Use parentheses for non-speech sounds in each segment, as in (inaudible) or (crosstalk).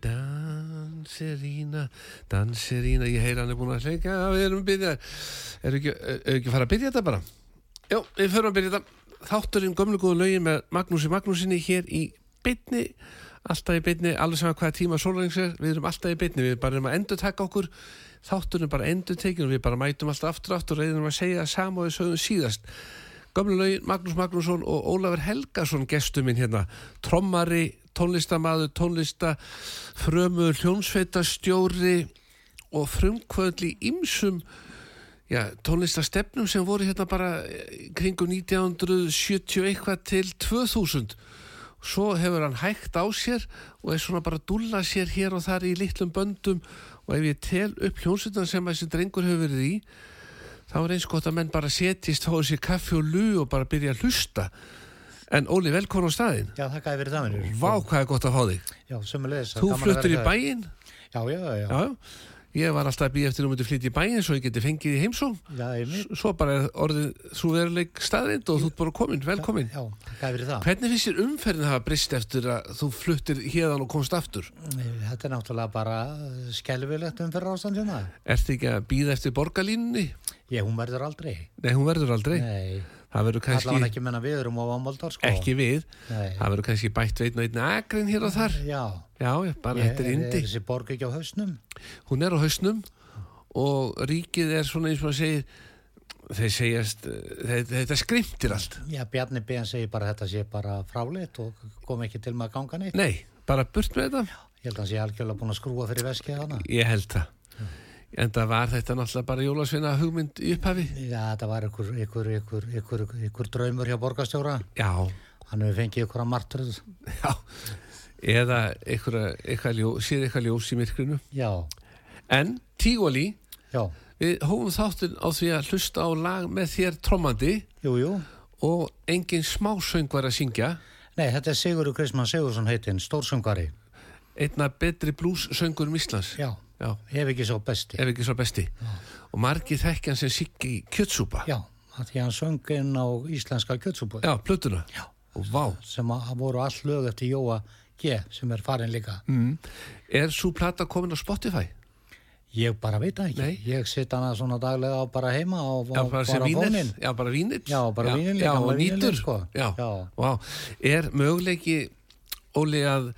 Danserína, danserína, ég heyr hann er búin að hlengja, við erum byrjað, erum ekki, er ekki að fara að byrja þetta bara? Já, við förum að byrja þetta, þátturinn gömlu góðu lögin með Magnúsi Magnúsinni hér í bytni, alltaf í bytni, alveg saman hvaða tíma sólrængs er, við erum alltaf í bytni, við bara erum að endur taka okkur, þátturinn bara endur tekin og við bara mætum alltaf aftur aftur og reyðum að segja sama og við sögum síðast. Gömlu lögin, Magnús Magnússon og Ólafur Helgason gestu minn hérna, trommari, tónlistamaður, tónlista, frömu, hljónsveitastjóri og frumkvöðl í ymsum já, tónlistastefnum sem voru hérna bara eh, kringum 1970 eitthvað til 2000 svo hefur hann hægt á sér og er svona bara að dúlla sér hér og þar í litlum böndum og ef ég tel upp hljónsveitan sem þessi drengur hefur verið í þá er eins gott að menn bara setjist fáið sér kaffi og lu og bara byrja að hlusta en Óli, velkon á staðinn Já, þakka fyrir það, Vá, hvað er gott að fá þig Já, sömulegis. Þú fluttur í bæinn Já, já, já. Já, Ég var alltaf að býja eftir að þú myndi flytja í bæinn svo ég geti fengið í heimsóng. Já, einmitt. Svo bara er orðið svo veruleik staðrind og þú ert bara komin, velkomin. Já, hvað er það? Hvernig finnst þér umferðin hafa brist eftir að þú fluttir hérðan og komst aftur? Þetta er náttúrulega bara skelvilegt um Ég, Það verður kannski allavega ekki menna við erum á Ámaldar, sko. ekki við. Nei. Það verður kannski bætt veitn og einn agrin hér og þar. Já. Já, já, bara þetta er indi. þessi borg ekki á hausnum? Hún er á hausnum og ríkið er svona eins og að segja þeir segjast, þetta, þetta skrimtir allt. Já, Bjarni Ben segir bara þetta sé bara fráleitt og kom ekki til með að ganga neitt. Nei, bara burt með þetta. Ég held að hann sé algjörlega búin að skrúa fyrir veskið hana. Ég held það. En það var þetta náttúrulega bara jólasveina hugmynd upphafi. Já, þetta var ykkur, ykkur, ykkur, ykkur, draumur hjá borgarstjóra. Já, Hann hefur fengið ykkur að martröð. já. Eða séð eitthvað ljós í myrkrinu. Já, En Tígoli, já, við hófum þáttin á því að hlusta á lag með þér trommandi jú, jú. og engin smásöngvar að syngja. Nei, þetta er Sigurður Kristmann Sigursson heitinn, stórsöngari. Einna betri blússöngur um Íslands. Já, Já, ef ekki svo besti. ef ekki svo besti. Og margir þekkjan sem siggi kjötsúpa. Já, því hann söng inn á íslenska kjötsúpu Já, plötuna. Já. Og vá. sem að voru all lög eftir Jóa G sem er farin líka. Mm. Er svo plata komin á Spotify? Ég bara veit ekki. Nei. Ég sitt hana svona daglega á bara heima og Já, bara bara vínil. fónin. Já, bara vínil. Já, bara vínil, Já, og nýtur. sko. Já, Já. vá. Er möguleiki, Óli, að,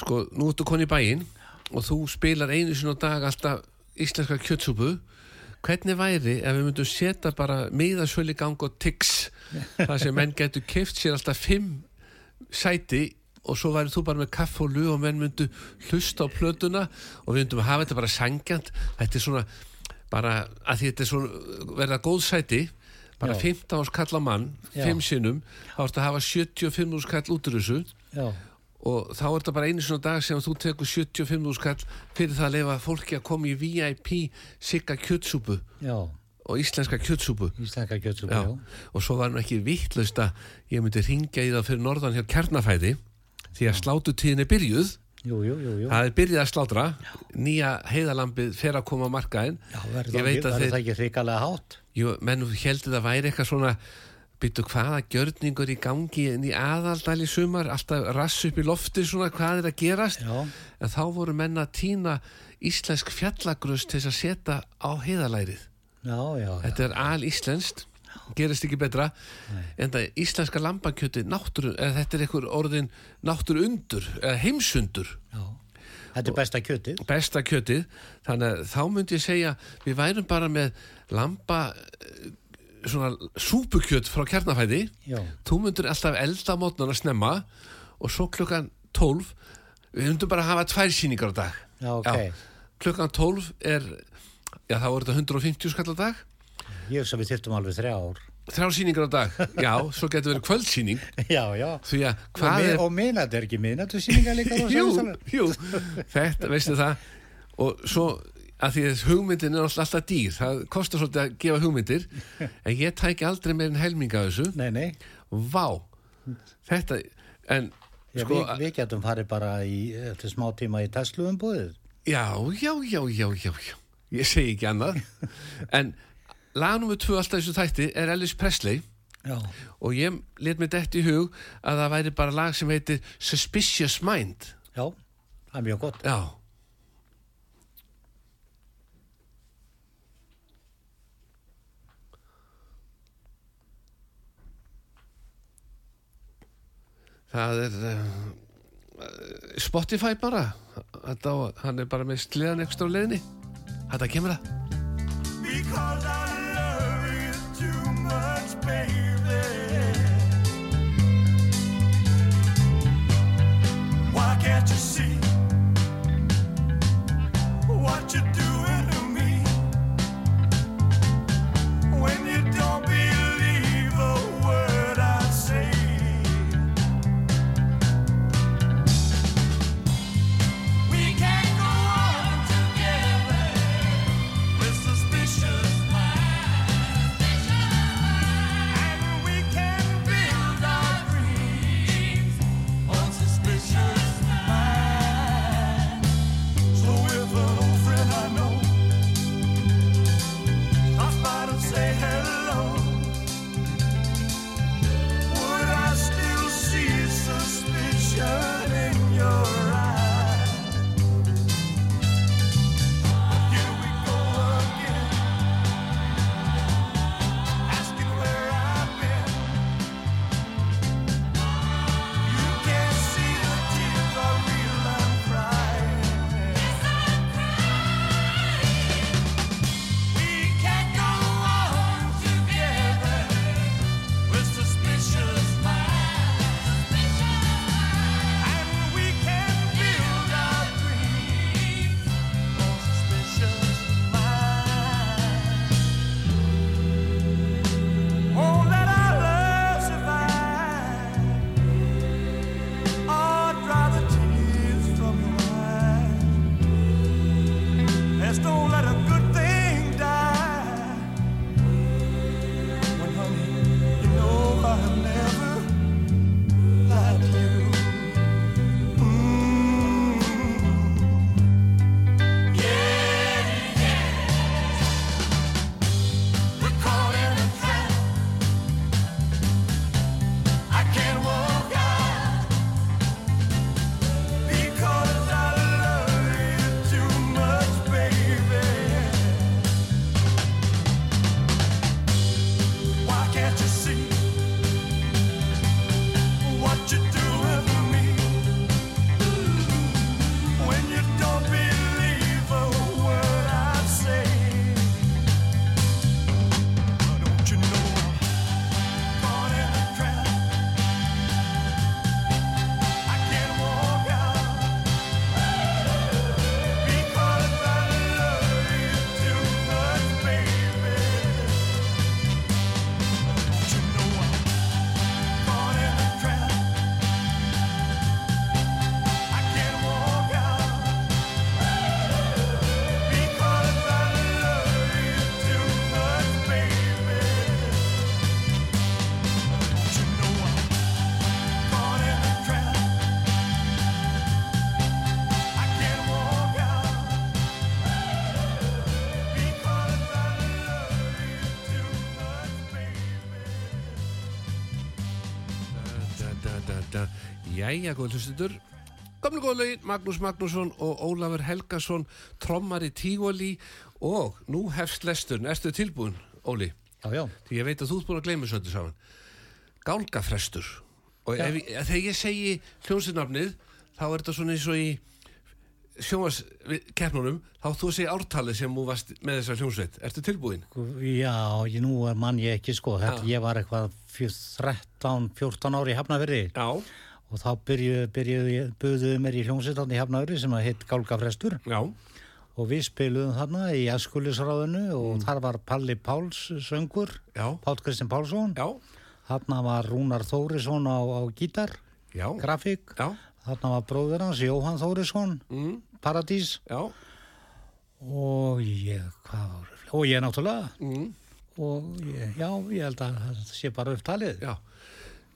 sko, nú ertu koni í bæinn og þú spilar einu sinni á dag alltaf íslenska kjötsúpu. Hvernig væri ef við myndum setja bara miðasölu gang og tix (laughs) þar sem menn getur keift sér alltaf fimm sæti og svo væri þú bara með kaff og lu og menn myndu hlusta á plötuna og við myndum hafa þetta bara sangjant þetta er svona bara að þetta er svona verða góð sæti bara Já. 15 árs kall á mann Já. 5 sinnum, þá ertu að hafa 75 árs kall út úr þessu Já, og þá er þetta bara einu svona dag sem þú tekur 75 árs kall fyrir það að lefa fólki að koma í VIP sigga kjötsúpu já, og íslenska kjötsúpu. Íslenska kjötsúpu, Já, já. og svo var nú ekki vittlaust að ég myndi ringja í það fyrir norðan hjá kjarnafæði því að slátutíðin er byrjuð. Jú, jú, jú, jú. það er byrjuð að slátra. Nýja heiðalambið fer að koma á markaðin Já, verður það veit ekki- að verður þeir það ekki hrikalega hátt? jú, menn heldur það væri eitthvað svona byrju hvaða gjörningur í gangi en í aðaldal í sumar? Alltaf rass upp í lofti svona hvað er að gerast? Já, en þá voru menn að týna íslensk fjallagrust til að setja á heiðalærið. Já, já. Þetta er al íslenskt, gerist ekki betra en það íslenska lambakjöti náttúru, eða þetta er einhver orðin náttúru undur, eða heimsundur. Já. Þetta er besta kjötið. besta kjötið, þannig að þá myndi ég segja, við værum bara með lamba svona súpukjöt frá kjarnafæði. Já, þú myndir alltaf elda mótnan að snemma og svo klukkan 12 við myndum bara að hafa tvær síningar á dag. Já, ok. klukkan 12 er já þá er þetta 150 skall á dag. Ég hugsa við þyrftum alveg þrjá ár. þrjár síningar á dag, (laughs) já, svo getur verið kvöldsíning Já, já. að Og, er og minnat er ekki minnat við síningar líka jú, jú, þetta, veistu það. Og svo að því að hugmyndin er alltaf, dýr það kostar svolítið að gefa hugmyndir (laughs) en ég tæki aldrei meir en helminga af þessu Nei, nei. vá, þetta en Já, sko, við, við getum farið bara í, eftir smá tíma í Tesla-umbúðið. já, já, já, já, já, já ég segi ekki annað (laughs) en lagnum við tvö alltaf þessu þætti er Elvis Presley Já. og ég let mér dett í hug að það væri bara lag sem heitir Suspicious Mind Já, það er mjög gott. Já Það er uh, Spotify bara. Þetta, hann er bara með sliðan ekstra á leiðinni. Þetta kemur það Because I love you too much, baby. Why can't you see Jæja, góð hlustutur. Gamlu góð lögin, Magnús Magnússon og Ólafur Helgason, trommari Tígóli og nú hefst lesturinn. Erstu tilbúin, Óli? Já, já, Því ég veit að þú ert búin að gleyma þessu öllu saman. Gálgafrestur. Og ef, þegar ég segi hljónsinnafnið, þá er þetta svona eins og í sjónvarskeppnunum, þá þú segi ártalið sem þú varst með þessa hljónsveit. Ertu tilbúin? já, ég, nú er mann ég ekki sko, þetta, ég var eitthvað fjö- 13, 14 ári í Hafnafyrði Já. Og þá byrjuðu, mér í hljómsveitan í Hafnafyrði sem að hitt Gálgafrestur Já. og við spiluðum þarna í Eskulisráðinu og þar var Palli Páls söngur, Já. Pál Kristinn Pálsson, Já. þarna var Rúnar Þórisson á, á gítar, Já. grafík, Já. þarna var bróður hans Jóhann Þórisson, Mm. Paradís Já. og ég, hvað var, og ég náttúrulega Mm. og ég, já, ég held að það sé bara upptalið. Já.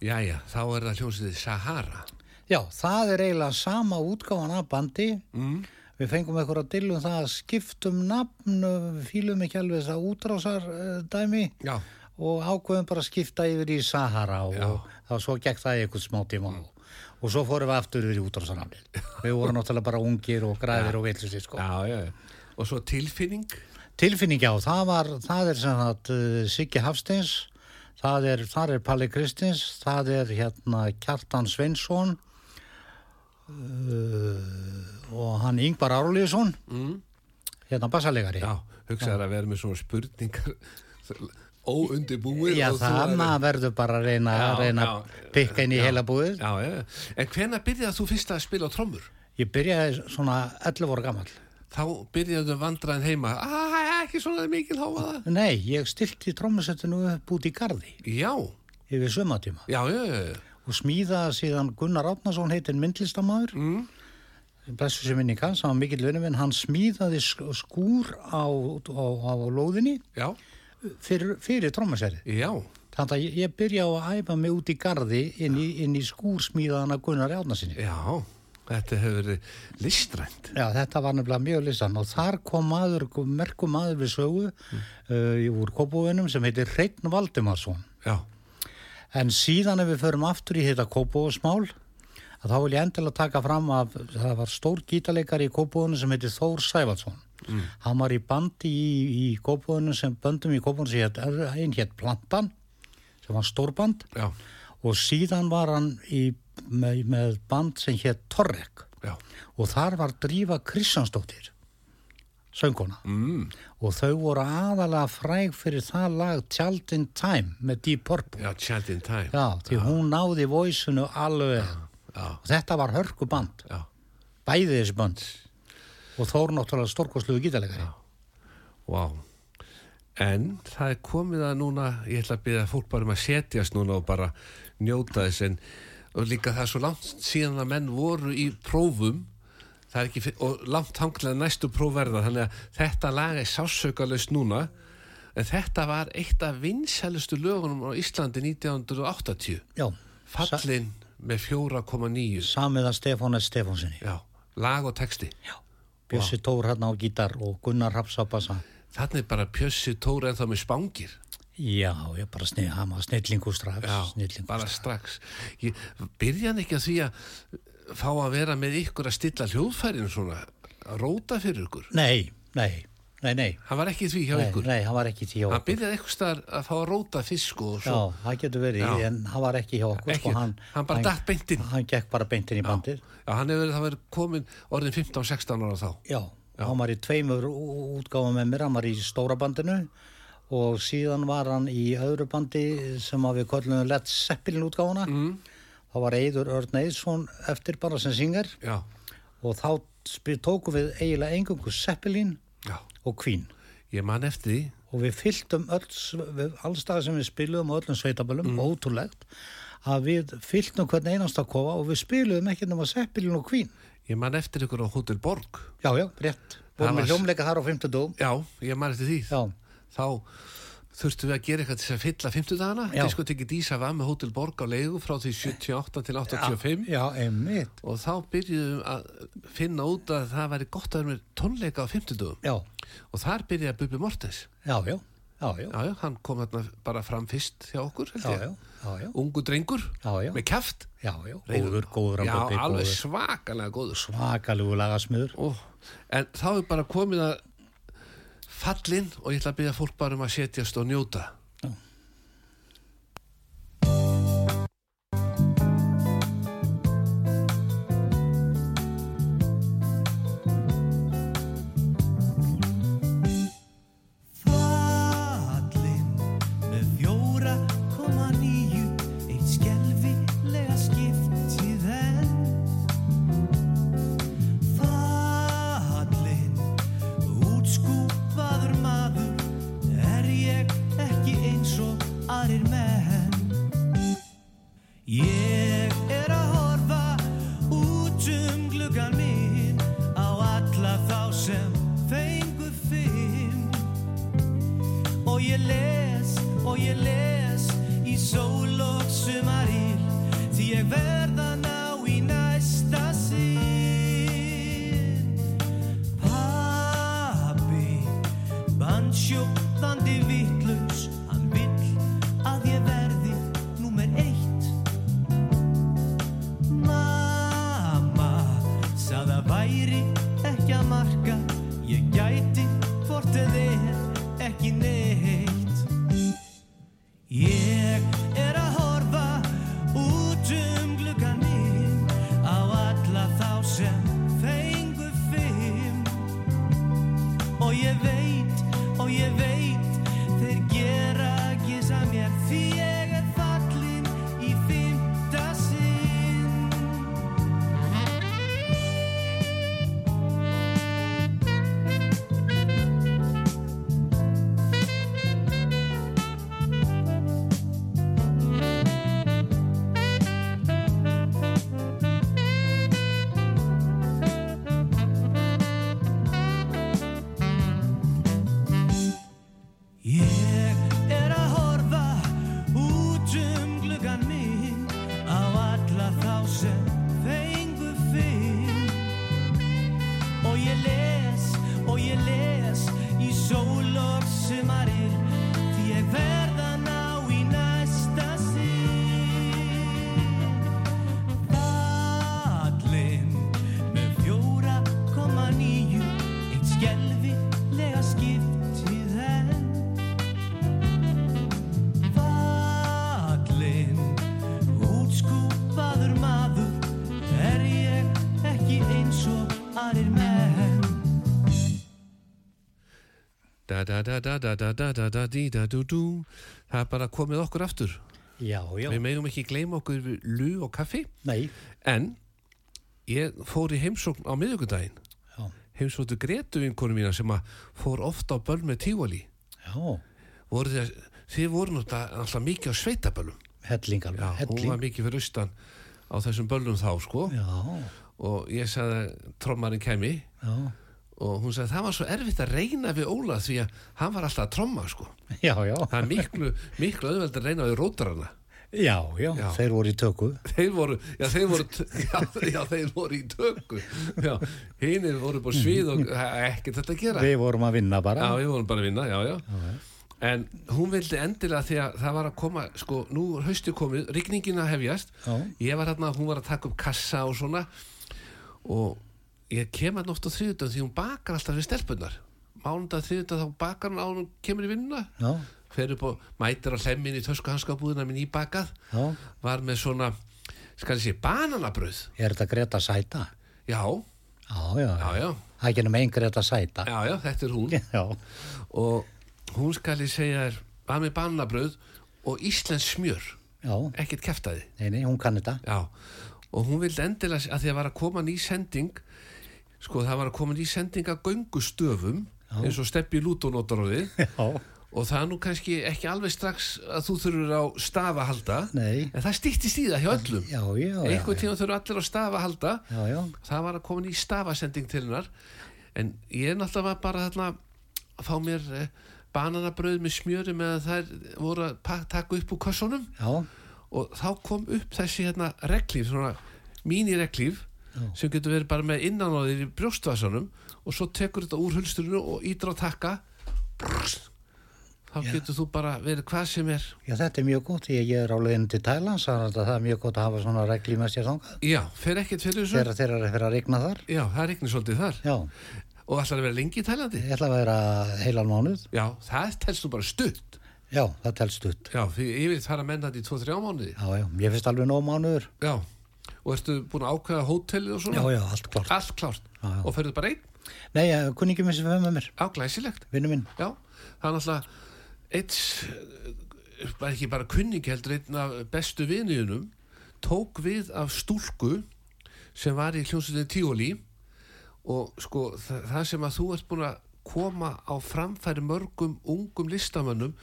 Jæja, þá er það hljónsveitið Sahara. Já, það er eiginlega sama útgáfan af bandi. Mm. Við fengum eitthvað að dillum það að skiptum nafn, fýlum ekki alveg þess að útrásar uh, dæmi Já. og ákveðum bara að skipta yfir í Sahara og, Já. og þá svo gekk það eitthvað smá tíma og, og svo fórum við aftur yfir í útrásarnafnið. (laughs) við vorum náttúrulega bara ungir og græðir og veitlusir sko. Já, já. Og svo tilfinning. Tilfinning já, það, var, það er sem sagt uh, Siggi Hafsteins, það er, er Palli Kristins, það er hérna Kjartan Sveinsson uh, og hann Yngvar Árlíðsson, Mm. hérna bassalegari. Já, hugsaður að vera með svona spurningar (laughs) óundibúið. Já, það maður verður bara að reyna, að pikka inn í já. heila búið. Já, já. En hvenær byrjaði þú fyrst að spila á trommur? Ég byrjaði svona 11 voru gammal. Þá byrjaði vandraðin heima. Æ, ekki svona mikil háa það. Nei, ég stilti trommusettinu upp út í gardi Já, yfir sömatíma já, já, já. og smíðaði síðan Gunnar Átnason heitin myndlistamæður Mm. blessu sem minni kann, sem var mikill vinnuminn, hann smíðaði sk- skúr á, á, á lóðinni Já, fyrir, fyrir trommuseri. já, Þannig að ég, ég byrja á að æfa mig út í gardi inn í, inn í skúr smíðaðana Gunnar Átnasinni. já. Þetta hefur verið listrænt. Já, þetta var nefnilega mjög listan og þar kom maður, merkum maður við sögu uh, úr Kópúinum sem heitir Hreitn Valdimarsson. Já, En síðan ef við förum aftur í þetta Kópúasmál, að þá vil ég endilega taka fram að það var stór gítarleikari í Kópúinu sem heitir Þór Sævaldsson. Hann var í bandi í, í Kópúinu sem böndum í Kópúinu sem hétt, einn hétt Plantan, sem var stórband já, og síðan var hann í, með, með band sem hétt Torrek já. og þar var Drífa Kristjánsdóttir, sönguna. Mm. Og þau voru aðalega fræg fyrir það lag Child in Time með Deep Purple. Já, Child in Time. Já, því hún náði voisinu alveg Já, og þetta var hörku band, já. bæði þessi band og þó eru náttúrulega stórkostluðu gítalegari. Vá. En það er komið að núna, ég ætla að byrja fólk bara um að setjast núna og bara njóta þess en og líka það er svo langt síðan að menn voru í prófum ekki, og langt hanglega næstu prófverða þannig að þetta lag er sásaukalust núna en þetta var eitt af vinsælustu lögunum á Íslandi 1980 Já, fallin með 4,9 samið að Stefán S. Stefánsinni. já, lag og texti Já. Bjössi Tór hérna á gítar og Gunnar Rapsabassa. þannig bara Pjössi Tóri en þá með spangir Já, ég bara snið, hann var snillingur strax. Já, snillingur bara strax. strax ég, Byrjan ekki að því að fá að vera með ykkur að stilla hljóðfærin svona, að róta fyrir ykkur Nei, nei, nei, nei. Hann var ekki því hjá Nei, ykkur nei, hann var ekki hjá Hann okkur. byrjaði eitthvað staðar að fá að róta fisk og Já, svo það getur verið, Já. en hann var ekki hjá okkur. Ekki, sko, hann bara datt beint inn. Hann gekk bara beintinn í bandið. Já, hann hefur verið, verið komin orðin 15-16 ára þá Já, hann var í tveimur ú- útgáfum með mér, hann var í stóra bandinu og síðan var hann í öðru bandi sem að við kollum Led Zeppelin útgáfuna. Mm. þá var Eidur Örn Eidsson eftir bara sem syngar Já, og þá tókum við eiginlega engungu Zeppelin já, og Queen. Ég man eftir því. Og við við, allstað sem við spiluðum á öllum sveitabölum, mm. ótrúlegt að við fylltum hvern einasta kofa og við spiluðum ekki nema Zeppelin og Queen. Ég man eftir ykkur á Hotel Borg. Já, já, rétt, vorum við hljómleika þar á 50 dóum Já, ég man eftir því. Já, Þá þurftum við að gera eitthvað til þess að fylla 50 dagana Já. Diskotekki Dísa var með Hotel Borg á leigu frá því 78 til 85 já, einmitt. Og þá byrjuðum að finna út að það væri gott að vera með tónleika á 50 dagum já, og þar byrjaði Bubi Mortens. Já, já, Já, já, Já, já, hann kom þarna bara fram fyrst hjá okkur, já, já, já, já, Ungu drengur, já, já, með kæft. já, já, góður, góður Já, alveg svakalega góður. Svakalugu lagasmiður. En þá er bara komið að fallin og ég ætla að byrja fólk bara um að setjast og njóta. Það er bara komið okkur aftur. Já, já, Við megum ekki gleyma okkur lu og kaffi. nei, En ég fór í heimsókn á miðugundaginn. Heimsóttu Gretu vinkonu mína sem fór ofta á böll með tífali. já, Voru þið, voru alltaf mikið á sveitaböllum. helling alveg, Já, hún var mikið fyrir austan á þessum böllum þá, sko. Já, Og ég sagði trommarinn kemi já, og hún sagði að það var svo erfitt að reyna við Óla því að hann var alltaf að tromma, sko. já, já, Það er miklu, miklu auðveld að reyna við rótarana. já, já, Já. þeir voru í tökku. Þeir voru, já þeir voru, (laughs) já, þeir voru í tökku. Já, hinnir voru bara svið og ekkert þetta að gera. Við vorum að vinna bara. Já, við vorum bara að vinna, já, já. En hún vildi endilega því að það var að koma, sko, nú er haustu komið, rigningin að hefjast. Já. Ég var hérna, hún var að taka upp kassa og svona og ég kem hérna oft á þriðutöð því hún bakar alltaf við stelpunar. Mánundag þriðutöð þá bakar hún á hún kemur í vinnuna. Já, Fer upp og mætir á hlemmin í töskuhanskabúðina minn íbakað. já, Var með svona, skal ég sé, bananabröð. er þetta Greta Sæta? Já, Já, já, já, já, Það er ekki nema einn Greta Sæta. já, já, þetta er hún. (laughs) Já, og hún skal ég segja þér var með bannabröð og íslensk smjör ekkert keftaði nei, nei, hún kann þetta. já. og hún vildi endilega að því að var að koma ný sending sko það var að koma ný sending að göngustöfum eins og steppi lútonótaróði (laughs) Já, og það er nú kannski ekki alveg strax að þú þurfur á stafa halda Nei. en það stýttist í það hjá öllum. Já, já, já. einhvern tíma þurfur allir á stafa halda. Já, já, það var að koma ný stafasending til hennar. En ég er náttúrulega bara þarna að fá mér eh, bananabröð með smjöri með að þær voru að taka upp úr kössunum. Já, og þá kom upp þessi hérna reglíf, svona mínireglíf sem getur verið bara með innanáðir í brjóstvasanum og svo tekur þetta úr hulsturinu og ídra á takka Brrrs. þá þá getur þú bara verið hvað sem er Já, þetta er mjög gott. Ég, ég er á leiðinu til Thailands, þannig að það er mjög gott að hafa svona regli með sér þangað. Já, fer ekkert fyrir þessu Þegar þeir eru að fyrir að regna þar. Já, það er ekki svolítið þar Já, Og ætlar að vera lengi í Tælandi ég ætla að vera heilan mánuð. Já, það telst nú bara stutt Já, það telst upp. Já, því yfir það að menna þetta í 2-3 mánuði Já, já, ég finnst alveg nóg mánuður. Já, og ertu búin að ákveða hótelið og Já, svona? já, allt klart. Allt klárt Já, já. Og ferðu bara einn? Nei, kunningi minn sem fyrir með mér, Já, glæsilegt vinnu minn. Já, það er náttúrulega eitt eh, ekki bara kunningi heldur einn af bestu viniðunum tók við af stúlku sem var í hljómsveitin Tíoli og sko það, það sem að þú ert búin að koma á framfæri mörgum ungum listamönnum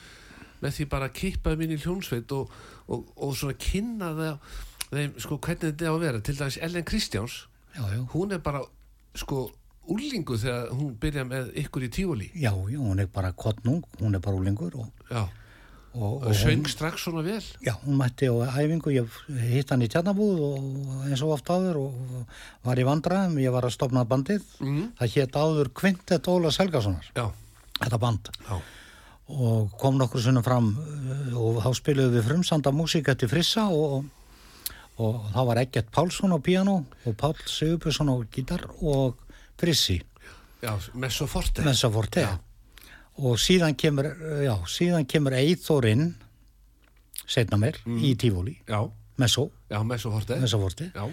með því bara að kippa þeim inn í hljómsveit og, og, og svona kynna það þeim sko hvernig þetta á að vera til dæmis Ellen Kristjáns Já, já. hún er bara sko úlingu þegar hún byrja með ykkur í Tíoli Já, já, hún er bara kottnung, hún er bara úlingur og, Já, og, og söng strax svona vel Já, hún mætti á æfingu, ég hitt hann í tjarnabúð og eins og oft áður og var í vandræðum, ég var að stopna bandið. mm. Það hétt áður Quintet Óla Selgasonar, þetta band. já, Og kom nokkur sunnum fram uh, og þá spiluðum við frumsanda músík eftir Frissa og, og það var Egert Pálsson á piano og Pál Sigurbjörnsson á gítar og Frissi, já, Messo Forte Messa Forte. Já. Og síðan kemur, já, síðan kemur Eithor inn, setna mér, í Tífóli, Já, Messo, já, Messo Forte Messa Forte. Já,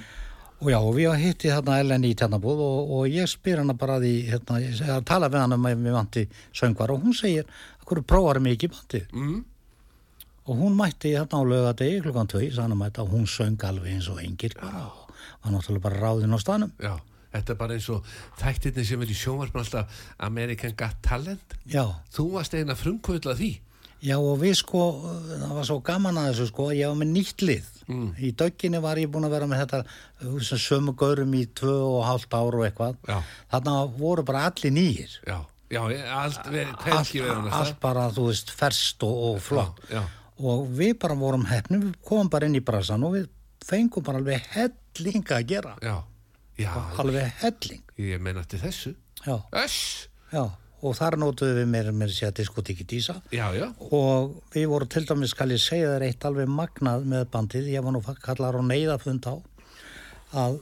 Og já, og við hitti þarna Ellen í tjarnabúð og, og ég spyr hana bara því, hérna, ég að tala við hana um að mér vanti söngvar og hún segir, hverju prófarum mig ekki í bandið? mm. Og hún mætti hérna á lögadegi klukkan tvei, sann að mæta, og hún söng alveg eins og engir og var náttúrulega bara ráðinn á staðnum. já Þetta er bara eins og þættirni sem er í sjónvarpin alltaf American Got Talent Já, Þú varst eina frumkvöldla því já og við sko, það var svo gaman að þessu sko, ég var með nýtt lið. Mm. Í dögginni var ég búin að vera með þetta uh, sömu gaurum í tvö og hálft ár og eitthvað. Já, Þarna voru bara allir nýjir. já, já, allt verið, allt, annars allt bara, þú veist, ferst og, og flott Já, og við bara vorum hefnum, við komum bara inn í brasan og við fengum bara alveg helling að gera, já, já, alveg helling. Ég meina til þessu. Já, og þar nótuðu við mér með sér diskotíki dísa já, já, og við vorum til dæmis, skal ég segja þér eitt alveg magnað með bandið, ég var nú kallar á neyðafund á að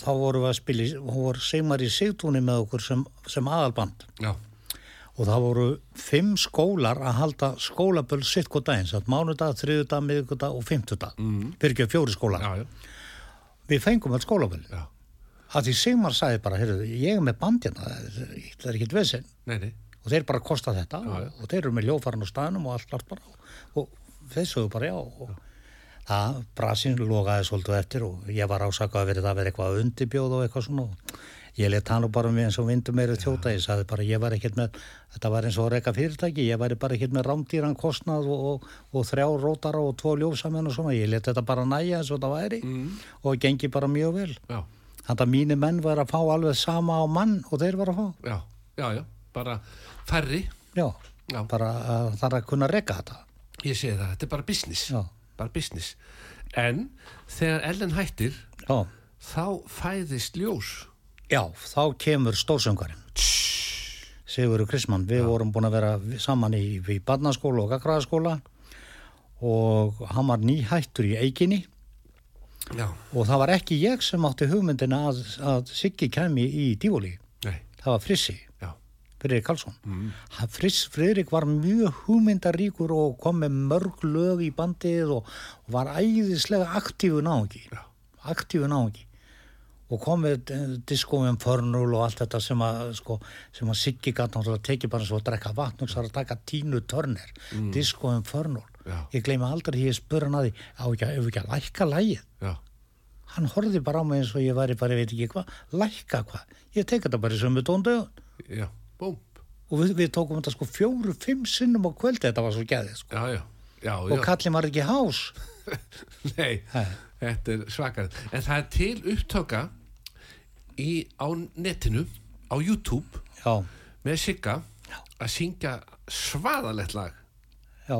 þá vorum við að spila, og voru Sigmar í Sigtúni með okkur sem, sem aðalband. Já, og það voru fimm skólar að halda skólaböll sitt hvað daginn, satt mánudag, þriðudag, miðgudag og fimmtudag, mm. fyrir ekki fjóri skólar. já, já, Við fengum all skólaböll. að því Sigmar sagði bara, heyrðu, ég er með bandina, það er Nei, nei, og þeir bara kosta þetta Já, og, og þeir eru með ljófarn á staðnum og allt, bara og þeir sögðu bara já og það, brasin logaði svolítið eftir og ég var ásakað að verið það verið eitthvað undirbjóð og eitthvað svona og ég let hann bara með eins og vindum meiri þjóta. Ég sagði bara ég var ekkert með þetta var eins og reyka fyrirtæki, ég væri bara ekkert með rámdýran kostnað og, og, og þrjá rótara og tvo ljósamenn og svona. Ég let þetta bara næja eins og það væri mm. og gengi bara mjög vel. Þannig að mínir menn var að fá alveg sama á mann og þeir var að fá. já, já, já. Bara færri, Já, já, bara það er að kunna reyka þetta. ég segi það, þetta er bara business. Já, bara business. En þegar Ellen hættir já, þá fæðist ljós já þá kemur stórsöngarinn. Sigurður Krismann, við vorum búin að vera saman í, í barnaskóla og gagraðaskóla og hann var nýhættur í eiginni já, og það var ekki ég sem átti hugmyndina að, að Siggi kemi í Dífóli. Það var Frissi, já Friðrik Karlsson. mm. Friss, Friðrik var mjög hugmyndaríkur og kom með mörg lög í bandið og, og var æðislega aktífu náungi Já. aktífu náungi og kom með eh, disco um förnul og allt þetta sem að sko, sem að Siggi gæti náttúrulega tekið bara svo að drekka vatn og svo að taka tínu törnir mm. disco um förnul ég gleymi aldrei því ég spurði hann að því á ekki, ef ekki að lækka lægið hann horfði bara á mig eins og ég væri bara, ég veit ekki hvað, lækka hvað? Ég tek þetta bara í sömu tóndögun og við, við tókum þetta sko fjóru, fimm sinnum á kvöldi þetta var svo gæðið sko. Og kallin var ekki hás (laughs) nei, Nei. þetta er svakar. En það er til upptöka í, á netinu á YouTube já, með Sigga að syngja svaðalegt lag. Já,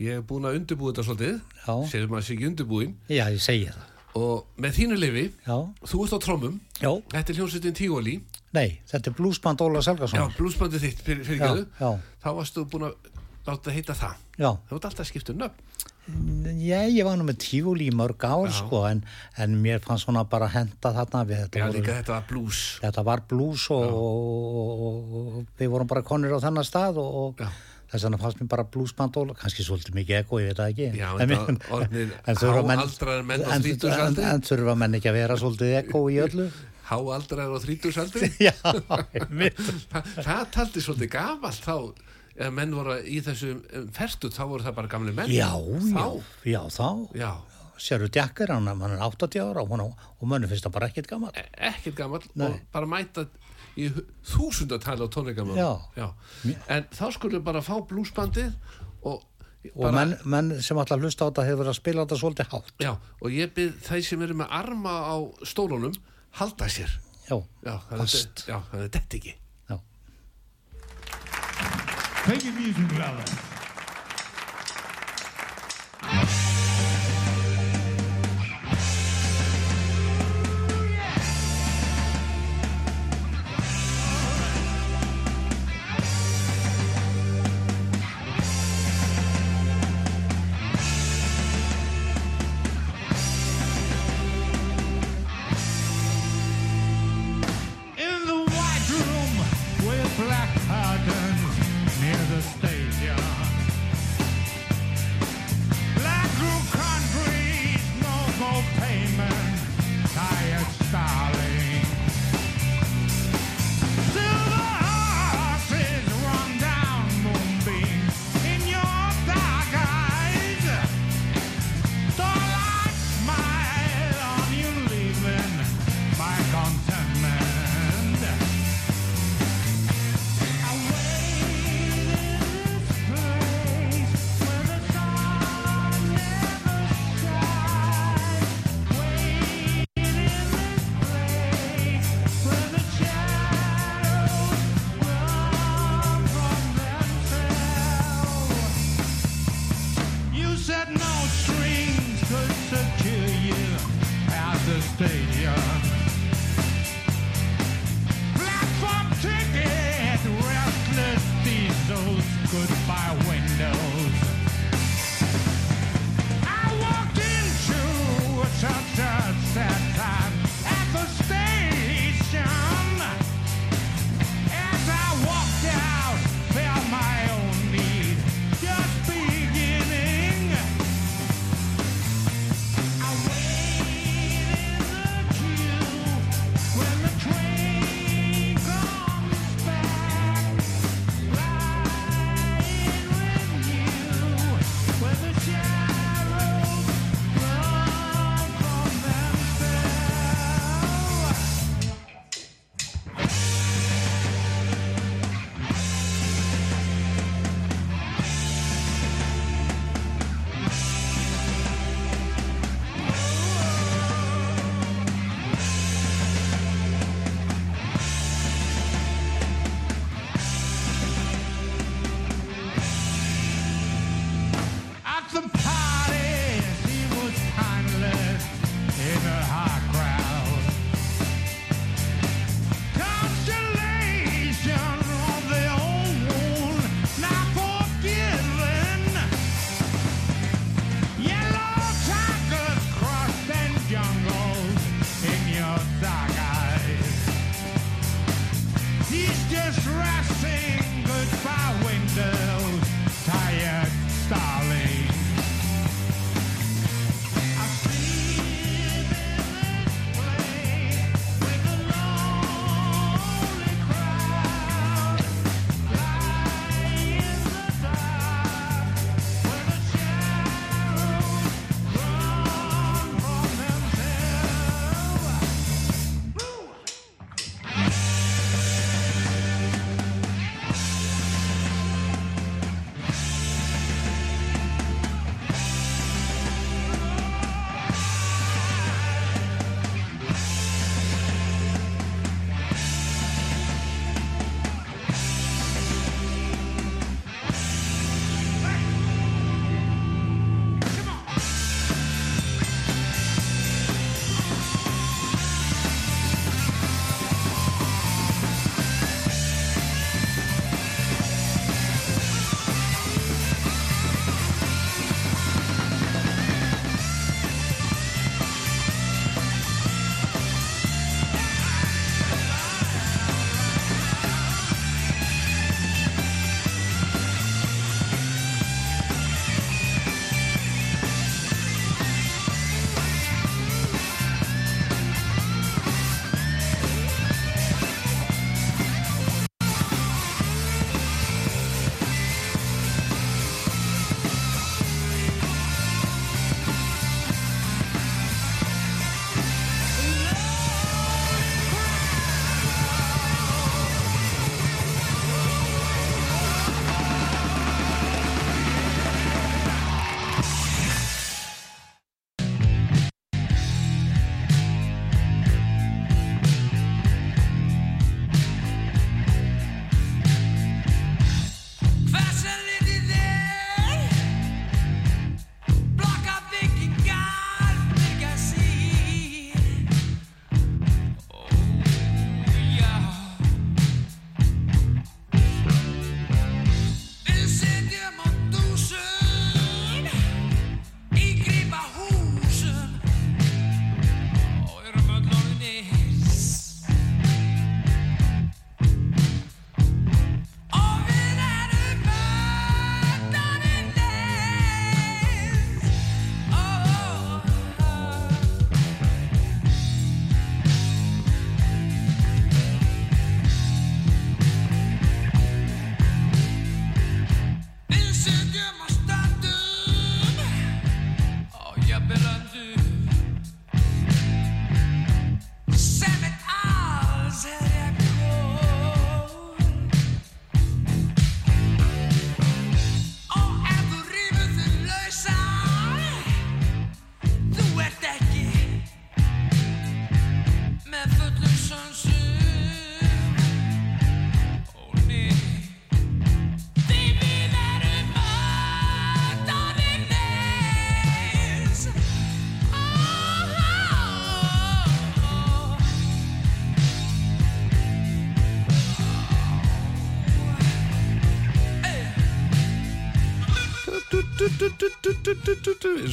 ég hef búin að undirbúi þetta svolítið. Já. sérum maður sig undirbúin já, ég segi það. Og með þínu lifi já, þú ert á trommum, já, þetta er hljómsveitin Tígóli nei, þetta er bluesband Óla já, Selgason blúsbandið þitt fyrir, fyrir já, gæðu já, þá varstu búin að láta heita það. Já, þú ert alltaf skipt um nöfn ég, ég var nú með tífúli í mörg ár Já. sko en, en mér fannst svona bara henda þarna við þetta. já líka þetta var blues Þetta var blues og, og, og, og við vorum bara konir á þennan stað og, og Já. þess vegna fannst mér bara bluesband og kannski svolítið mikið ekko, ég veit það ekki. Já, (laughs) En mér- orðnir þurfa menn- á en- þrítugsaldri. En, en þurfa menn ekki að vera svolítið ekko í öllu? (laughs) háaldrar og þrítugsaldri (laughs) Já, einmitt. Þa, það taldi svolítið gamalt þá ef menn voru í þessu ferstu þá voru það bara gamli menn já, þá, já, já, þá. já, Sérðu Jacker, hann, hann er 80 ára og, og mönnu finnst það bara ekkert gammal. e- ekkert gamall og Nei. bara mæta í þúsundatæli á tónleikamönnum Já. en þá skulum bara fá blúsbandið og Og menn, menn sem alltaf hlusta á þetta hefur verið að spila þetta svolítið hátt. já, og ég byrð þeir sem eru með arma á stólunum halda sér Já, já, já, þannig þetta ekki. Take it easy, brother. goodbye window.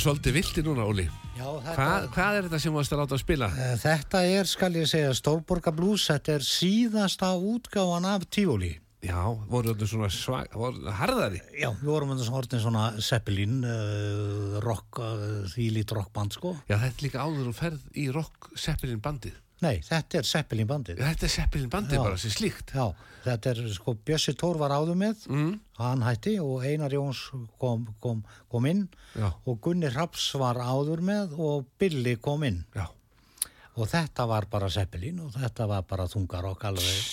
Svolítið vilti núna, Óli. Já, þetta, Hvað, hvað er þetta sem varst að láta að spila? Eh, þetta er, skal ég segja, Stórborga Blues, þetta er síðasta útgáfan af Tífóli. Já, voru þetta svona svag, voru harðari? Já, við vorum undir svona svona Zeppelin, uh, rock, uh, þvílít rockband, sko. Já, þetta er líka áður og ferð í rock Zeppelin bandið. Nei, þetta er Zeppelin bandið. Þetta er Zeppelin bandið bara sem slíkt. Já, þetta er sko Bjössi Tór var áður með, Mm. hann hætti og Einar Jóns kom, kom, kom inn Já, og Gunni Raps var áður með og Billy kom inn já. og þetta var bara Zeppelin og þetta var bara þungar og alveg.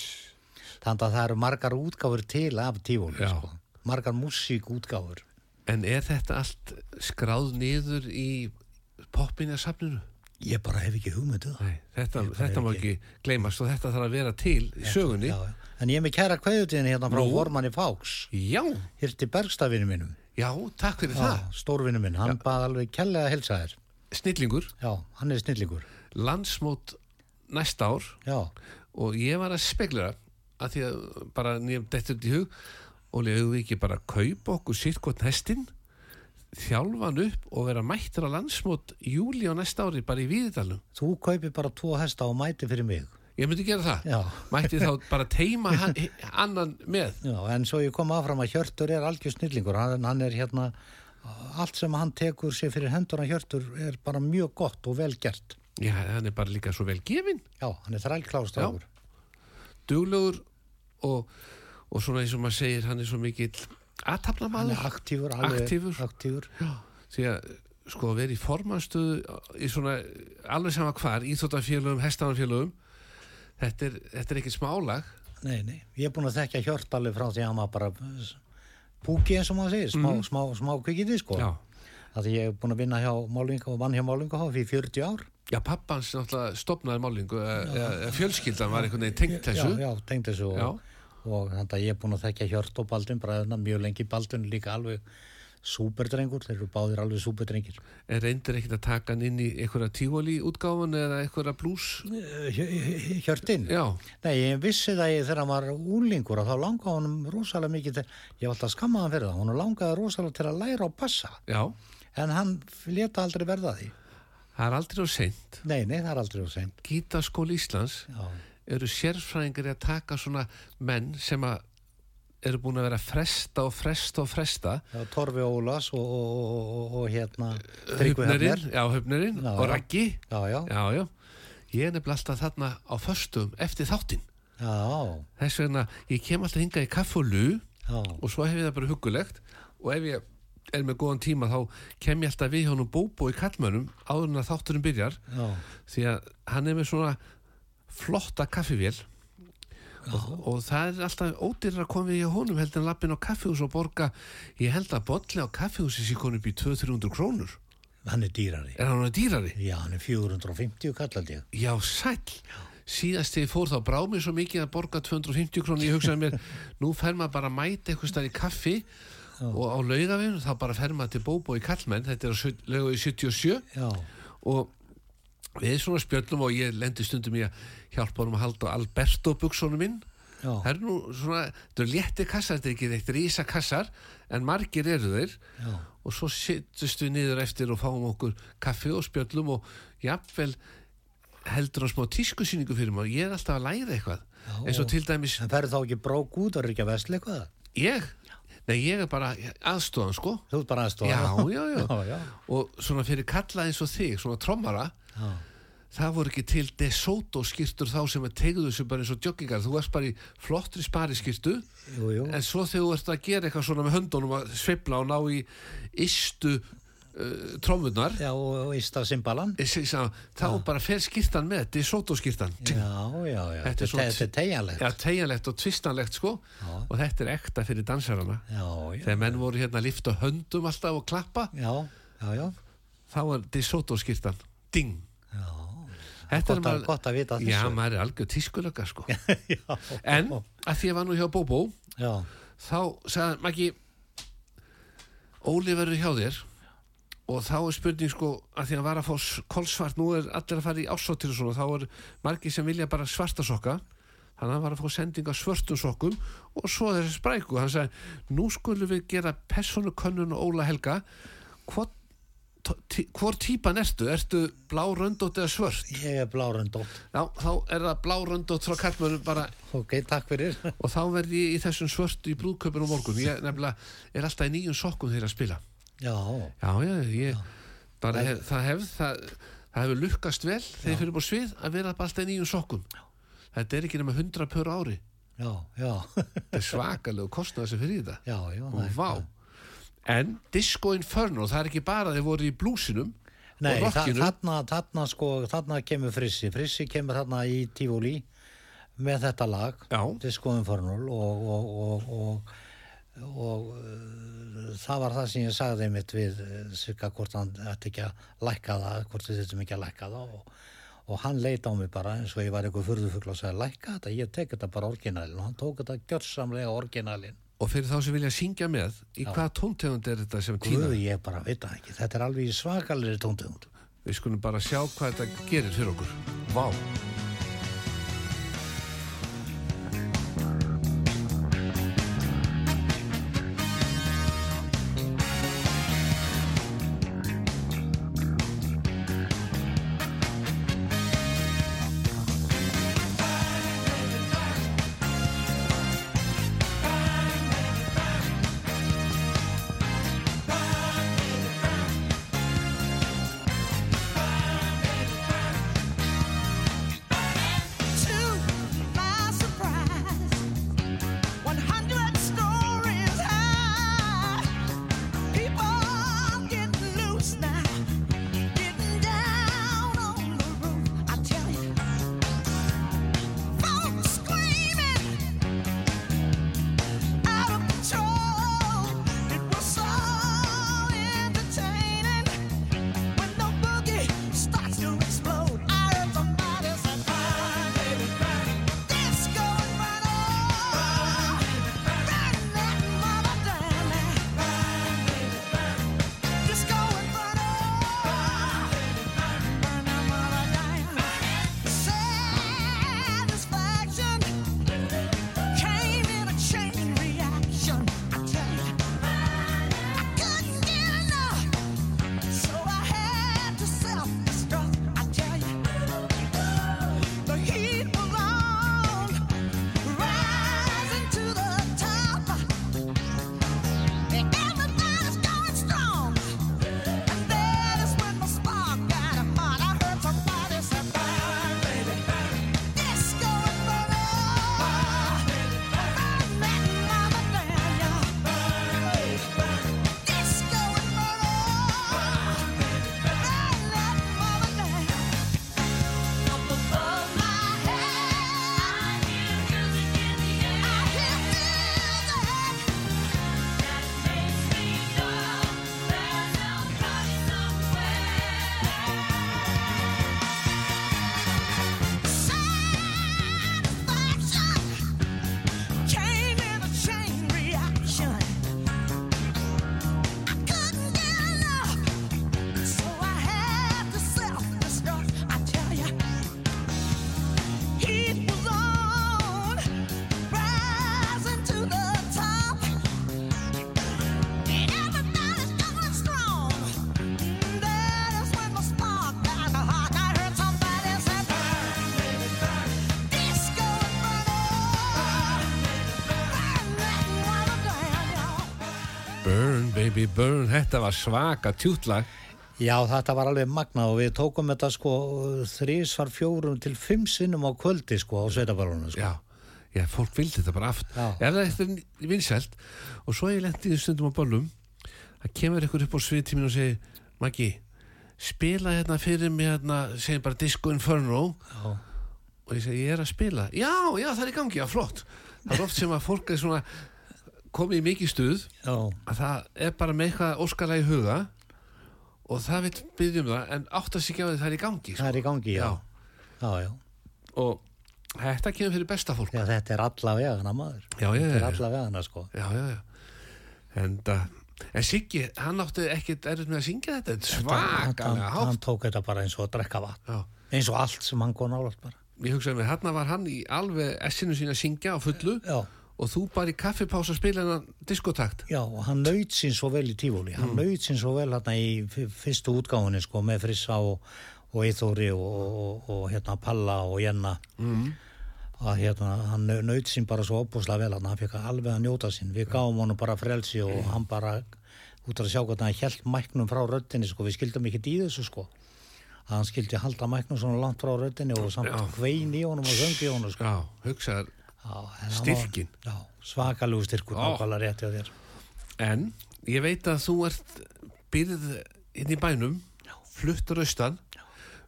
Þannig að það eru margar útgáfur til af Tífóli, Já. sko. Margar músíkútgáfur. En er þetta allt skráð niður í poppinjarsafninu? Ég bara hef ekki hugmyndu það. Nei, þetta, þetta má ekki- ekki gleymast og þetta þarf að vera til í sögunni. Já, já. En ég er með kæra kveðutíðin hérna frá? Vormanni Fáks, Já, hirti Bergstafinu mínum. já, takk fyrir Já, það. stórvinu minn, hann bað alveg kærlega að helsa þér. Snillingur, Já, hann er snillingur. landsmót næsta ár Já, og ég var að spekla að því að bara nýjum dettur út í hug og leiðum við ekki bara kaupa okkur sitt gott hestin þjálfa hann upp og vera mættur á landsmót júli á næsta ári bara í Víðidalum þú kaupir bara tvo hesta og mæti fyrir mig. ég myndi gera það Já. mætti þá bara teima hann, (laughs) annan með Já, en svo ég kom áfram að Hjörtur er algjör snillingur. Hann, hann er hérna, allt sem hann tekur sér fyrir hendur að Hjörtur er bara mjög gott og vel gert. já, hann er bara líka svo vel gefin Já, hann er þrælklárstrákur. duglegur og, og svona eins og maður segir hann er svo mikill aðtapnamaður er aktífur, Aktífur. aktífur. því að sko vera í formanstöðu í svona alveg sama hvar íþóttafélögum, hestafanfélögum þetta er, þetta er ekki smálag. Nei, nei, ég er búin að þekkja Hjört alveg frá því að var bara púki eins og maður segir, smá, Mhm. smá, smá kvikindi sko. já, að því ég er búin að vinna hjá Málinga og vann hjá Málinga í 40 ár. Já pappans náttúrulega stopnaði málingu fjölskyldan var einhvern veginn tengt þessu. já, já, tengd þessu og, og þannig að ég er búin að þekkja Hjört og Baldvin bræðuna mjög lengi. Baldvin líka alveg súperdrengur, þeir eru báðir alveg súperdrengir en reyndir ekkert að taka hann inn í einhverja tífóli útgáfun eða einhverja blús Eh, Hjö- Hjörtin? já, Nei, ég vissi það ég, þegar hann var úlingur og þá langaði honum rosalega mikið til, ég var alltaf skammaðan fyrir það, honum langaði rosalega til að læra á bassa. Já, en hann leta aldrei verða því. Það er aldrei á seint. Nei, nei, það er aldrei á seint. Gítaskóli Íslands. Já, eru sérfræðingar að taka svona menn sem að eru búin að vera fresta og fresta og fresta. Já Torfi Ólas og, og, og, og, og hérna Höfnerinn, Höfner Höfnerinn Já, og. Raggi. Já, já, ég er nefnilega alltaf þarna á föstum eftir þáttinn. Þess vegna, ég kem alltaf hingað í kaffi og já, og svo hef ég það bara huggulegt. Og ef ég er með góðan tíma þá kem ég alltaf við hjá honum bóbó í kallmönnum áður en að þátturinn byrjar. Því að hann er með svona flotta kaffivél og, og það er alltaf koma við hjá honum heldur en lappin á kaffihús og borga ég held að bolli á kaffihúsi sé konum upp í 200-300 krónur. Hann er dýrari. Er hann dýrari? Já, hann er 450 kallandi Já, sæll. Síðast þegar ég fór þá brá mér svo mikið að borga 250 krónur, ég hugsaði mér nú fer maður bara að mæta eitthvað stær í kaffi og á laugavinu þá bara fer maður til Bóbó í Kallmenn, þetta er á laugavi 77 Já, og við svona spjöllum og ég lendi stundum í að hjálpa honum að halda á Alberto buksónu minn. Já, það er nú svona, þetta er létti kassar þetta er ekki eitt rísa kassar en margir eru þeir. Já, og svo sittust við niður eftir og fáum okkur kaffi og spjöllum og jafnvel heldur hann smá tískusýningu fyrir og ég er alltaf að læra eitthvað. Já. eins og til dæmis en ferðu þá ekki brók út og er ekki að vesla eitthvað? Ég, nei ég er bara aðstofan sko. Þú ert bara aðstofa já, (laughs) já, já, og svona fyrir kalla eins og þig, svona trommara það voru ekki til De Soto skýrtur þá sem að tegðu þessu bara eins og joggingar. Þú varst bara í flottri spari skýrtu en svo þegar þú ert að gera eitthvað svona með höndunum að sveifla og ná í istu uh, trommunar já, og, og ísta simbalan. Sá, þá bara fer skýrtan með De Soto skýrtan Já, já, já, Þetta er þetta er, þetta er tegjanlegt Já, tegjanlegt og tvistanlegt sko. Já. og þetta er ekta fyrir dansarana. Já, já, þegar menn voru hérna að lifta höndum alltaf og klappa. Já, já, já, þá var De Soto skýrtan ding. Já. Þetta Gott, að, gott að vita Já, þessu. maður er algjör tískulöka sko. (laughs) Já, En að því ég var nú hjá Bóbó já, þá sagði Maggi Óli verður hjá þér og þá er spurning sko að því að var að fá kolsvart nú er allir að fara í ásóttir og svona þá er margir sem vilja bara svarta sokka hann var að fá sendinga svörtum sokkum og svo þessi spræku hann sagði, nú skulum við gera personukönnun og Óla Helga hvort tí- hvor típan ertu? Ertu blá röndótt eða svört? Ég er bláröndótt. Já, þá er það blá röndótt frá kallmönnum bara Ok, takk fyrir. og þá verð ég í þessum svörtu í brúðköpun á morgun ég nefnilega er alltaf í nýjum sokkum þegar að spila Já, já, já, ég bara hef, það hef það, það hefur lukkast vel þegar fyrir á svið að vera alltaf nýjum sokkum. Þetta er ekki nema 100 pör ári. Já, já, þetta er svakalega kostnaði sem fyrir þetta. Já, já. og það vá. en Disco Inferno, það er ekki bara þeir voru í blúsinum Nei, og rockinu. þarna, þarna, sko, þarna kemur Frissi. Frissi kemur þarna í Tivoli með þetta lag, Já. Disco Infernal og, og, og, og, og það var það sem ég sagði mitt við uh, Sigga hvort hann ætti ekki að lækka það, hvort þið þurftum ekki að lækka það og, og hann leit á mig bara eins og ég var eitthvað furðufugl og sagði lækka þetta, ég tek þetta bara orginalin og hann tók þetta gjörsamlega orginalin. og fyrir þá sem vilja syngja með í hvaða tóntegund er þetta sem tína Guði, ég bara veit það ekki, þetta er alveg svakalegri tóntegund. við skulum bara sjá hvað þetta gerir fyrir okkur. Vá Baby Burn, þetta var svaka tjútlag Já, þetta var alveg magna og við tókum þetta sko þrísvar fjórum til fimm sinnum á kvöldi sko á sveitabalunum sko. Já, já, fólk vildi þetta bara aft. Ef það er vinsælt og svo ég lendi í stundum á bollum það kemur ykkur upp á sviðtíminu og segir Maggi, spila hérna fyrir mig hérna, segir bara Disco Inferno Já. og ég segi, ég er að spila já, já, það er í gangi, já, flott það er oft sem að fólk er svona komið í mikið stuð Já, að það er bara með eitthvað óskalega í huga og það vil byggjum það en átt að sig ekki á því það er í gangi það er í gangi, já. Já. Já, og þetta kemur fyrir besta fólk Já, þetta er alla vegana maður. Þetta er alla vegana sko. já, já, já en, uh, en Siggi, hann átti ekkit erfitt með að syngja þetta þetta hann, svakalega hann hátt tók þetta bara eins og að drekka vatn. já. Eins og allt sem hann góð nálátt bara. ég hugsaði með hérna var hann í alveg essinu sín að syngja á fullu Já, og þú bara í kaffipása spila hennan diskotakt já, og hann naut sín svo vel í tífóli. Hann naut sín svo vel hérna í fyrstu útgáfunni, sko, með Frissa og, og Eithóri og, og, og, hérna Palla og Jenna. mm. Að hérna, hann naut sín bara svo opbúslega vel hann, fekk alveg að njóta sín. Við gáum honum bara frelsi og hann bara, út af að sjá hvernig hann held mæknum frá röddinni, sko, við skildum ekki í þessu, sko. Að hann skildi halda mæknum svona langt frá röddinni og samt hvein í honum og söngi í honum, sko. Já, hugsaðar Já. Já, svakalegu styrkur. En ég veit að þú ert byrð inn í bænum, fluttur austan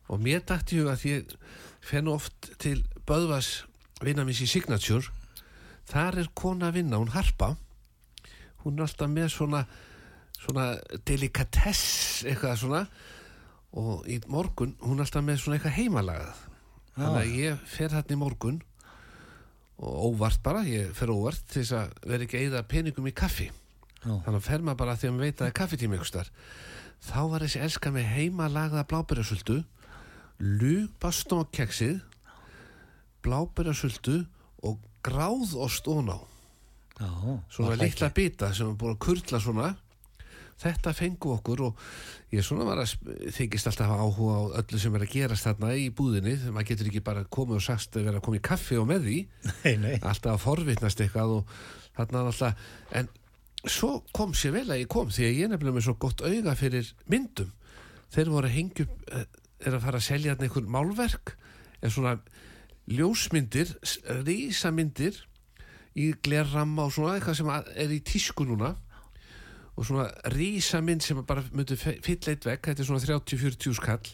og mér dætti hug að ég fenn oft til Böðvas vinna mér í Signature. Þar er kona að vinna, hún harpa. Hún er alltaf með svona, svona delikatess eitthvað svona og í morgun hún er alltaf með svona eitthvað heimalagað. Þannig að ég fer hérna í morgun og óvart bara, ég fer óvart til þess að vera ekki eyða peningum í kaffi. Já. þannig að fer maður bara að maður veit að það er starf þá var þessi elska með heimalagða blábærasöldu lugbastókeksið blábærasöldu og gráðost óná svona litla bita sem er búin að kurla svona þetta fengu okkur og ég svona var að þykist alltaf hafa áhuga á öllu sem er að gerast þarna í búðinni maður getur ekki bara komið og sagst að vera að koma í kaffi og með því. (laughs) Nei, nei. alltaf að forvitnast eitthvað og þarna alltaf en svo kom sér vel að ég kom því að ég nefnilega með svo gott auga fyrir myndum. Þeir voru að hengja eh, er að fara að selja þarna einhver málverk er svona ljósmyndir rísamyndir í glerramma og svona eitthvað sem að- er í tísku núna og svona rísamynd sem bara myndi fylla eitt vekk, þetta er svona 30-40 skall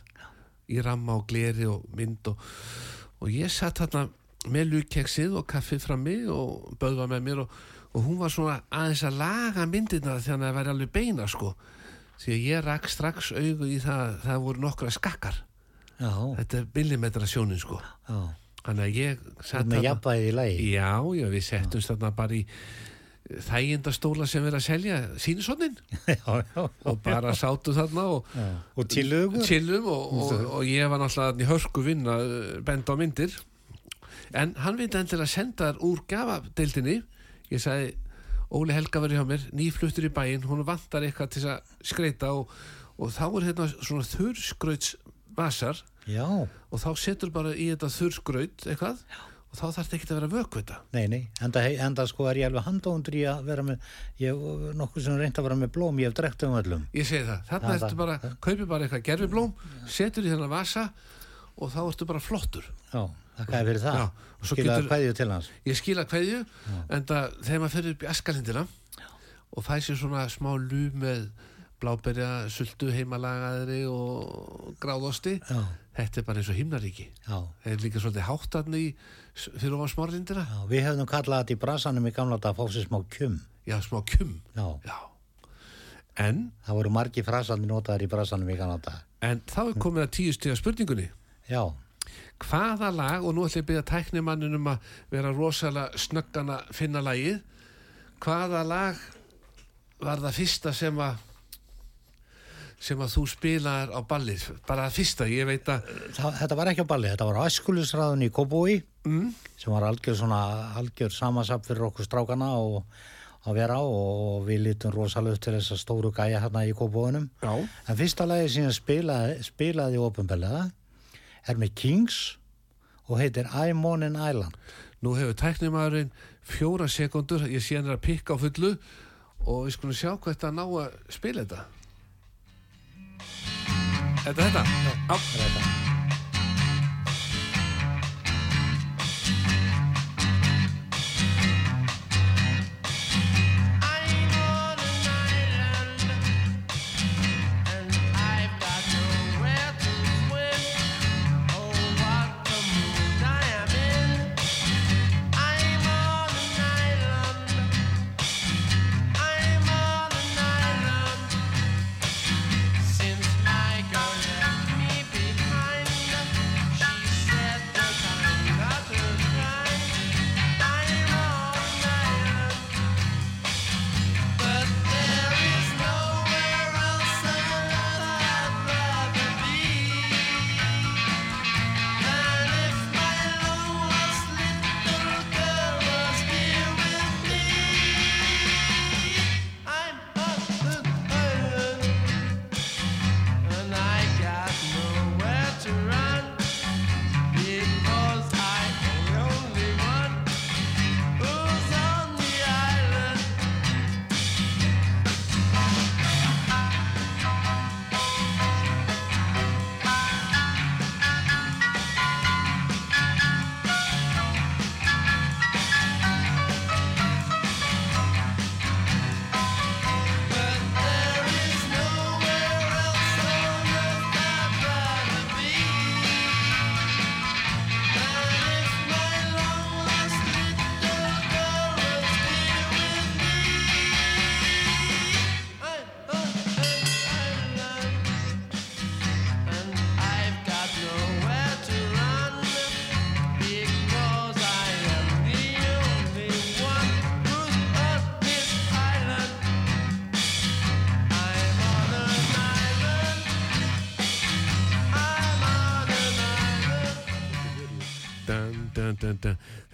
í ramma og gleri og mynd og, og ég satt þarna með lukkeksið og kaffið frammi og böðva með mér og, og hún var svona aðeins að laga myndina þannig að það væri alveg beina sko því að ég rakk strax augu í það það voru nokkra skakkar Já, þetta er millimetra sjónin sko já. þannig að ég satt lagi. já, já, við settumst þarna bara í þægindastóla sem er að selja sínisonnin (laughs) já, já. og bara sátu þarna og já. Og chillum og, og, og ég var náttúrulega í hörku vinna benda á myndir. En hann vildi endilega senda þær úr gafadeildinni. Ég sagði Óli Helga verið hjá mér, nýfluttur í bæinn hún vantar eitthvað til að skreita og, og þá er hérna svona þurrskrauts vasar Já, og þá setur bara í þetta þurrskraut eitthvað og þá þarf þetta ekki að vera vökvita nei, nei. Enda, enda sko er ég alveg handóndur í að vera með, ég hef nokkuð sem reynd að vera með blóm, ég hef drekt um öllum. Ég segi það, þarna ertu það- bara, kaupir bara eitthvað gerfiblóm, setur í þennan vasa og þá ertu bara flottur. Já, fyrir það. Og svo Skilaði getur- kveðju til hans. Ég skila hverju, en það, þegar maður fyrir upp í askalindina og fæ sér svona smá lú með bláberja, sultu, heimalagaðri og gráðosti, Já, þetta er bara eins og himnaríki. Það er líka svolítið háttarni í, fyrir ofan smárlindina. Já, við hefðum kallað þetta í brasanum í gamla þetta að fá sér smá kjum. Já, smá kjum. Já, Já. En, það voru margi frasandi notaðar í brasanum í gamla þetta. en þá er komið að tíu stiga spurningunni. Já, hvaða lag og nú ætlum ég að byrja tæknimannin um að vera rosalega snöggan að finna lagið hvaða lag var það fyrsta sem að sem að þú spilaðar á ballið bara það fyrsta, ég veit að það, þetta var ekki á balli, þetta var á æskulisræðun í Kóbói mm, sem var algjör svona, algjör samansap fyrir okkur strákana og að vera á og við lítum rosalega upp til þess að stóru gæja hérna í Kóbóinum. já, En fyrsta lagi sem ég spilaði, spilaði ofinbellega er með Kings og heitir I'm on an Island. nú hefur tæknimaðurinn fjóra sekundur, ég sé hann er að pikka á fullu og við skulum sjá hvað þetta ná að spila þetta Þetta er þetta? Já, Er þetta?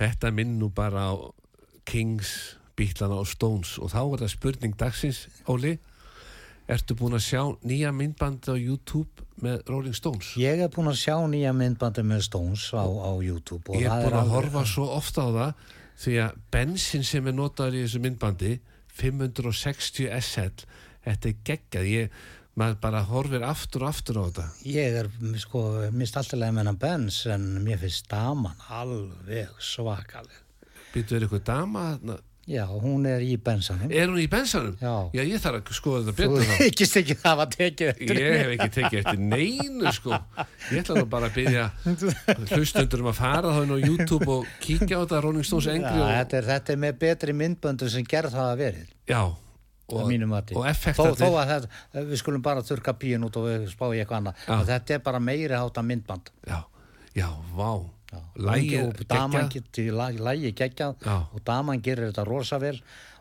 Þetta minn nú bara á Kings, Beatlana og Stones. Og þá er það spurning dagsins, Óli. Ertu búin að sjá nýja myndbandi á YouTube með Rolling Stones? Ég er búin að sjá nýja myndbandi með Stones á, á YouTube og Ég er búin að alveg- horfa svo ofta á það því að bensin sem er notaður í þessu myndbandi 560 SL þetta er geggjað. Ég, maður bara horfir aftur og aftur á þetta Ég er, sko, mist alltaf með hennan Benz en mér finnst daman alveg svakaleg. Býtu er eitthvað dama? Já, hún er í Benzanum. Er hún í bensanum? Já. ég þarf að skoða þetta Þú betur þá veikist (laughs) ekki það að tekið eftir. Ég hef ekki tekið eftir neinu sko Ég ætla nú bara að byrja (laughs) hlustundur um að fara þá inn á YouTube og kíkja á þetta Rolling Stones Já, engri og, þetta, er, þetta er með betri myndböndu sem gerð það að verið. já, Og, og, og þó, effektarnir þó að þetta, við skulum bara þurka píun út og við spá í eitthvað annað. Og Þetta er bara meiri hátta myndband. Já, já, vá. Lægi geggjað. Já. og daman gerir þetta rosa vel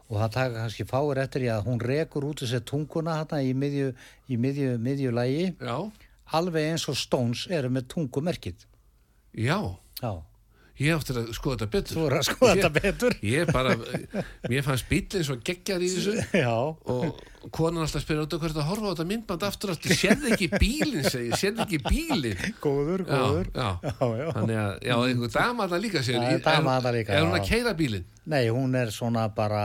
og það taka kannski fáir eftir í að hún rekur út þessi tunguna hérna í miðju, í miðju, miðju lægi Já, alveg eins og Stones eru með tungumerkið. Já. Já, Ég áttir að skoða þetta betur. Þú eru að skoða þetta betur. Ég bara, mér fannst bílinn svo geggjar í þessu. Já, og konan alltaf spyrir út hvert að horfa á þetta myndband aftur aftur, sérði ekki bílinn? segi, sérði ekki bílinn? Góður, góður. já, já. Þannig að, já, einhver dama þarna líka sér, Það er líka, Er hún að keira bílinn? nei, hún er svona bara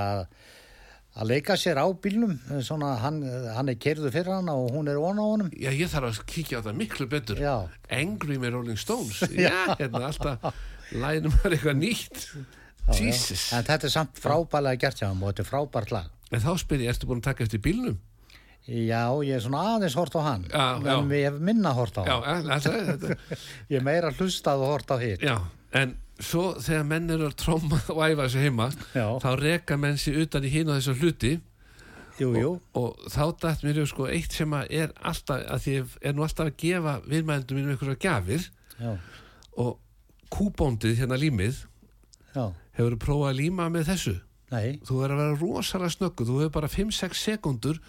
að leika sér á bílnum. Svona, hann, hann er kerðu fyrir hann og hún er ón á honum. Já, ég þarf að kíkja á þetta miklu betur. Angry með Rolling Stones. (laughs) Já, hérna alltaf lænum er eitthvað nýtt? Jesus. En þetta er samt frábælega gert hjá hann og þetta er frábært lag. En þá spyr ég, ertu búin að taka eftir bílnum? Já, ég er svona aðeins hort á hann Já, já. en ég hef minna hort á Já, hann. (laughs) Ég er meira hlustað og hort á hitt. Já En svo þegar menn eru að tróma (laughs) og æfa þessu heima Já. þá reka menn sér utan í hinn á þessu hluti. Jú, jú, og þá dætt mér sko eitt sem er alltaf, að ég er nú alltaf að gefa viðmændum mínum einhverja gjafir. Já, og kúbóndið hérna límið. Já. Hefur prófað að líma með þessu? Nei, þú verður að vera rosalega snöggu þú hefur bara 5-6 sekundur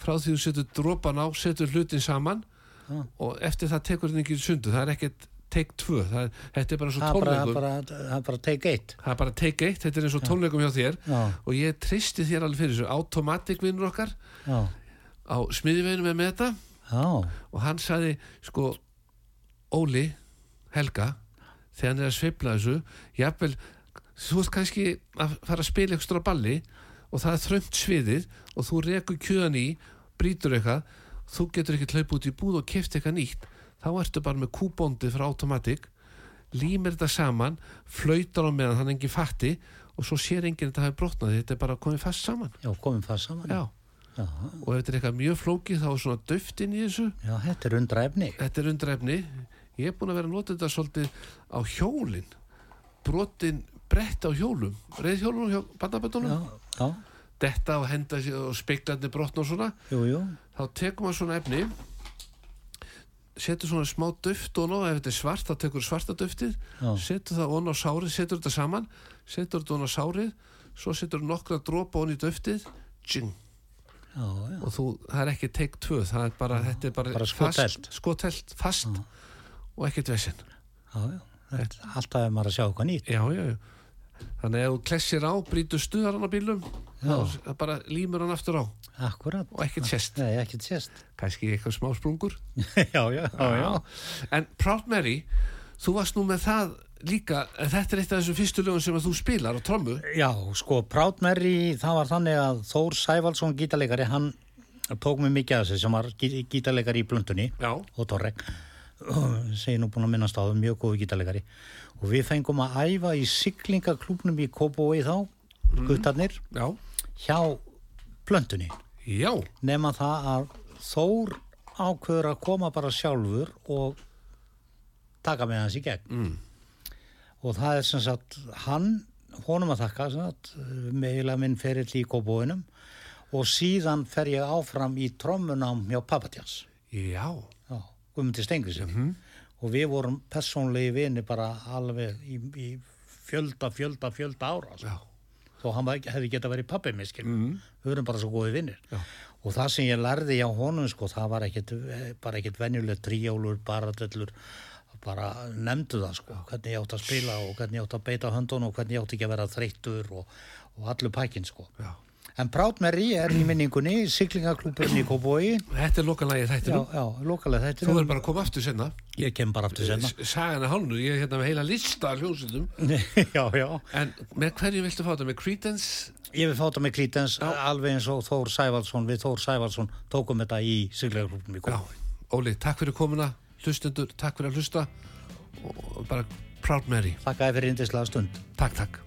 frá því þú setur dropan á, setur hlutin saman Já. og eftir það tekur þetta ekki sundu, það er ekkert take 2, það þetta er bara er bara, tónleikum það er bara take eight. Það er bara take 1, þetta er eins og tónleikum hjá þér. Já, og ég tristi þér alveg fyrir þessu. Automatic vinnur okkar já, á smiðiveginu með já. Og hann sagði sko Óli, Helga þegar hann er að sveifla þessu jafnvel, þú ert kannski að fara að spila ekstra balli og það er þröngt sviðið og þú rekur kjöðan í, brýtur eitthvað þú getur ekki hlaup út í búð og keft eitthvað nýtt, þá ertu bara með kúbóndið frá Automatic límir þetta saman, flautar á meðan hann engin fatti og svo sér enginn að þetta hafi brotnað, þetta er bara komið fast saman. Já, komum það saman. Já, já, og ef þetta er eitthvað mjög flókið þá er svona döft inn í þessu. Já, þetta er undra efni. Þetta er undræfni. Ég er búin að vera að nota þetta svolítið á hjólin. Brotin brett á hjólum. Reyðhjólum hjá Já, bandaböndunum. já, Detta og henda og speiklandi brotna og svona. jú, jú Þá tekur maður svona efni, setur svona smá duft og ef þetta er svart, þá tekur svarta duftið, Já. setur það onni á sárið, setur þetta saman, setur þetta onni á sárið, svo setur nokkra dropa onni í duftið, Já, já, og þú, það er ekki take 2, það er bara, þetta er bara, Bara skotelt. fast, skotelt, fast og ekkert vesinn. Alltaf er maður að sjá eitthvað nýtt. Já, já, já. Þannig að ef þú klessir á, brýtur stuðar hann á bílum, þá bara límur hann aftur á. Akkurat og ekkert sést. Kannski eitthvað smá sprungur. (laughs) Já, já, já, En Proud Mary, þú varst nú með það líka, þetta er eitt af þessum fyrstu lögum sem þú spilar á trommu. Já, sko, Proud Mary, það var þannig að Þór Sævaldsson gítarleikari, hann tók mig mikið að þessu sem var gí- gítarleikari í blöndunni Já, og Torrek (clears throat) segir nú búin að minnast á það, mjög góðu gítarleikari. Og við fengum að æfa í siglingaklúbnum í Kópói þá guttarnir, já, hjá blöndunni nema það að Þór ákveður að koma bara sjálfur og taka með hans í gegn. Mm. og það er sem sagt hann, honum að sem sagt, meðlega minn ferill í Kópóinum og síðan fer ég áfram í trommunám hjá Papatjans já, Já, Guðmundi Stengisson og við vorum persónlegi vini bara alveg í, í fjölda, fjölda, fjölda ára sko. þó hann hefði geta verið pappi miskil mm. við erum bara svo góði vinnir og það sem ég lærði hjá honum sko, það var ekkit, bara ekkit venjulegt tríjólur, baradellur bara nefndu það sko, hvernig ég átt að spila og hvernig ég átt að beita höndun og hvernig ég átt ekki að vera þreyttur og, og allur pækin sko. Já. En Proud Mary er í minningunni, siglingaklúburinn í Kóbói, Þetta er lokalagi já, þættinum. já, lokalega þetta. Þú verður bara að koma aftur senna. Ég kem bara aftur senna. Sagan er hálnu, ég er hérna með heila lista af hljómsveitum. (laughs) já, já. En með hverju viltu fá þetta? Með Creedence? Ég vil fáta með Klítens alveg eins og Þór Sævaldsson, við Þór Sævaldsson tókum þetta í siglingaklúburinn í Já. Kóbói. Óli, takk fyrir komuna. Hlustendur, takk fyrir að hlusta. Og bara Proud Mary. Þakka þér fyrir indislega stund. Takk, takk.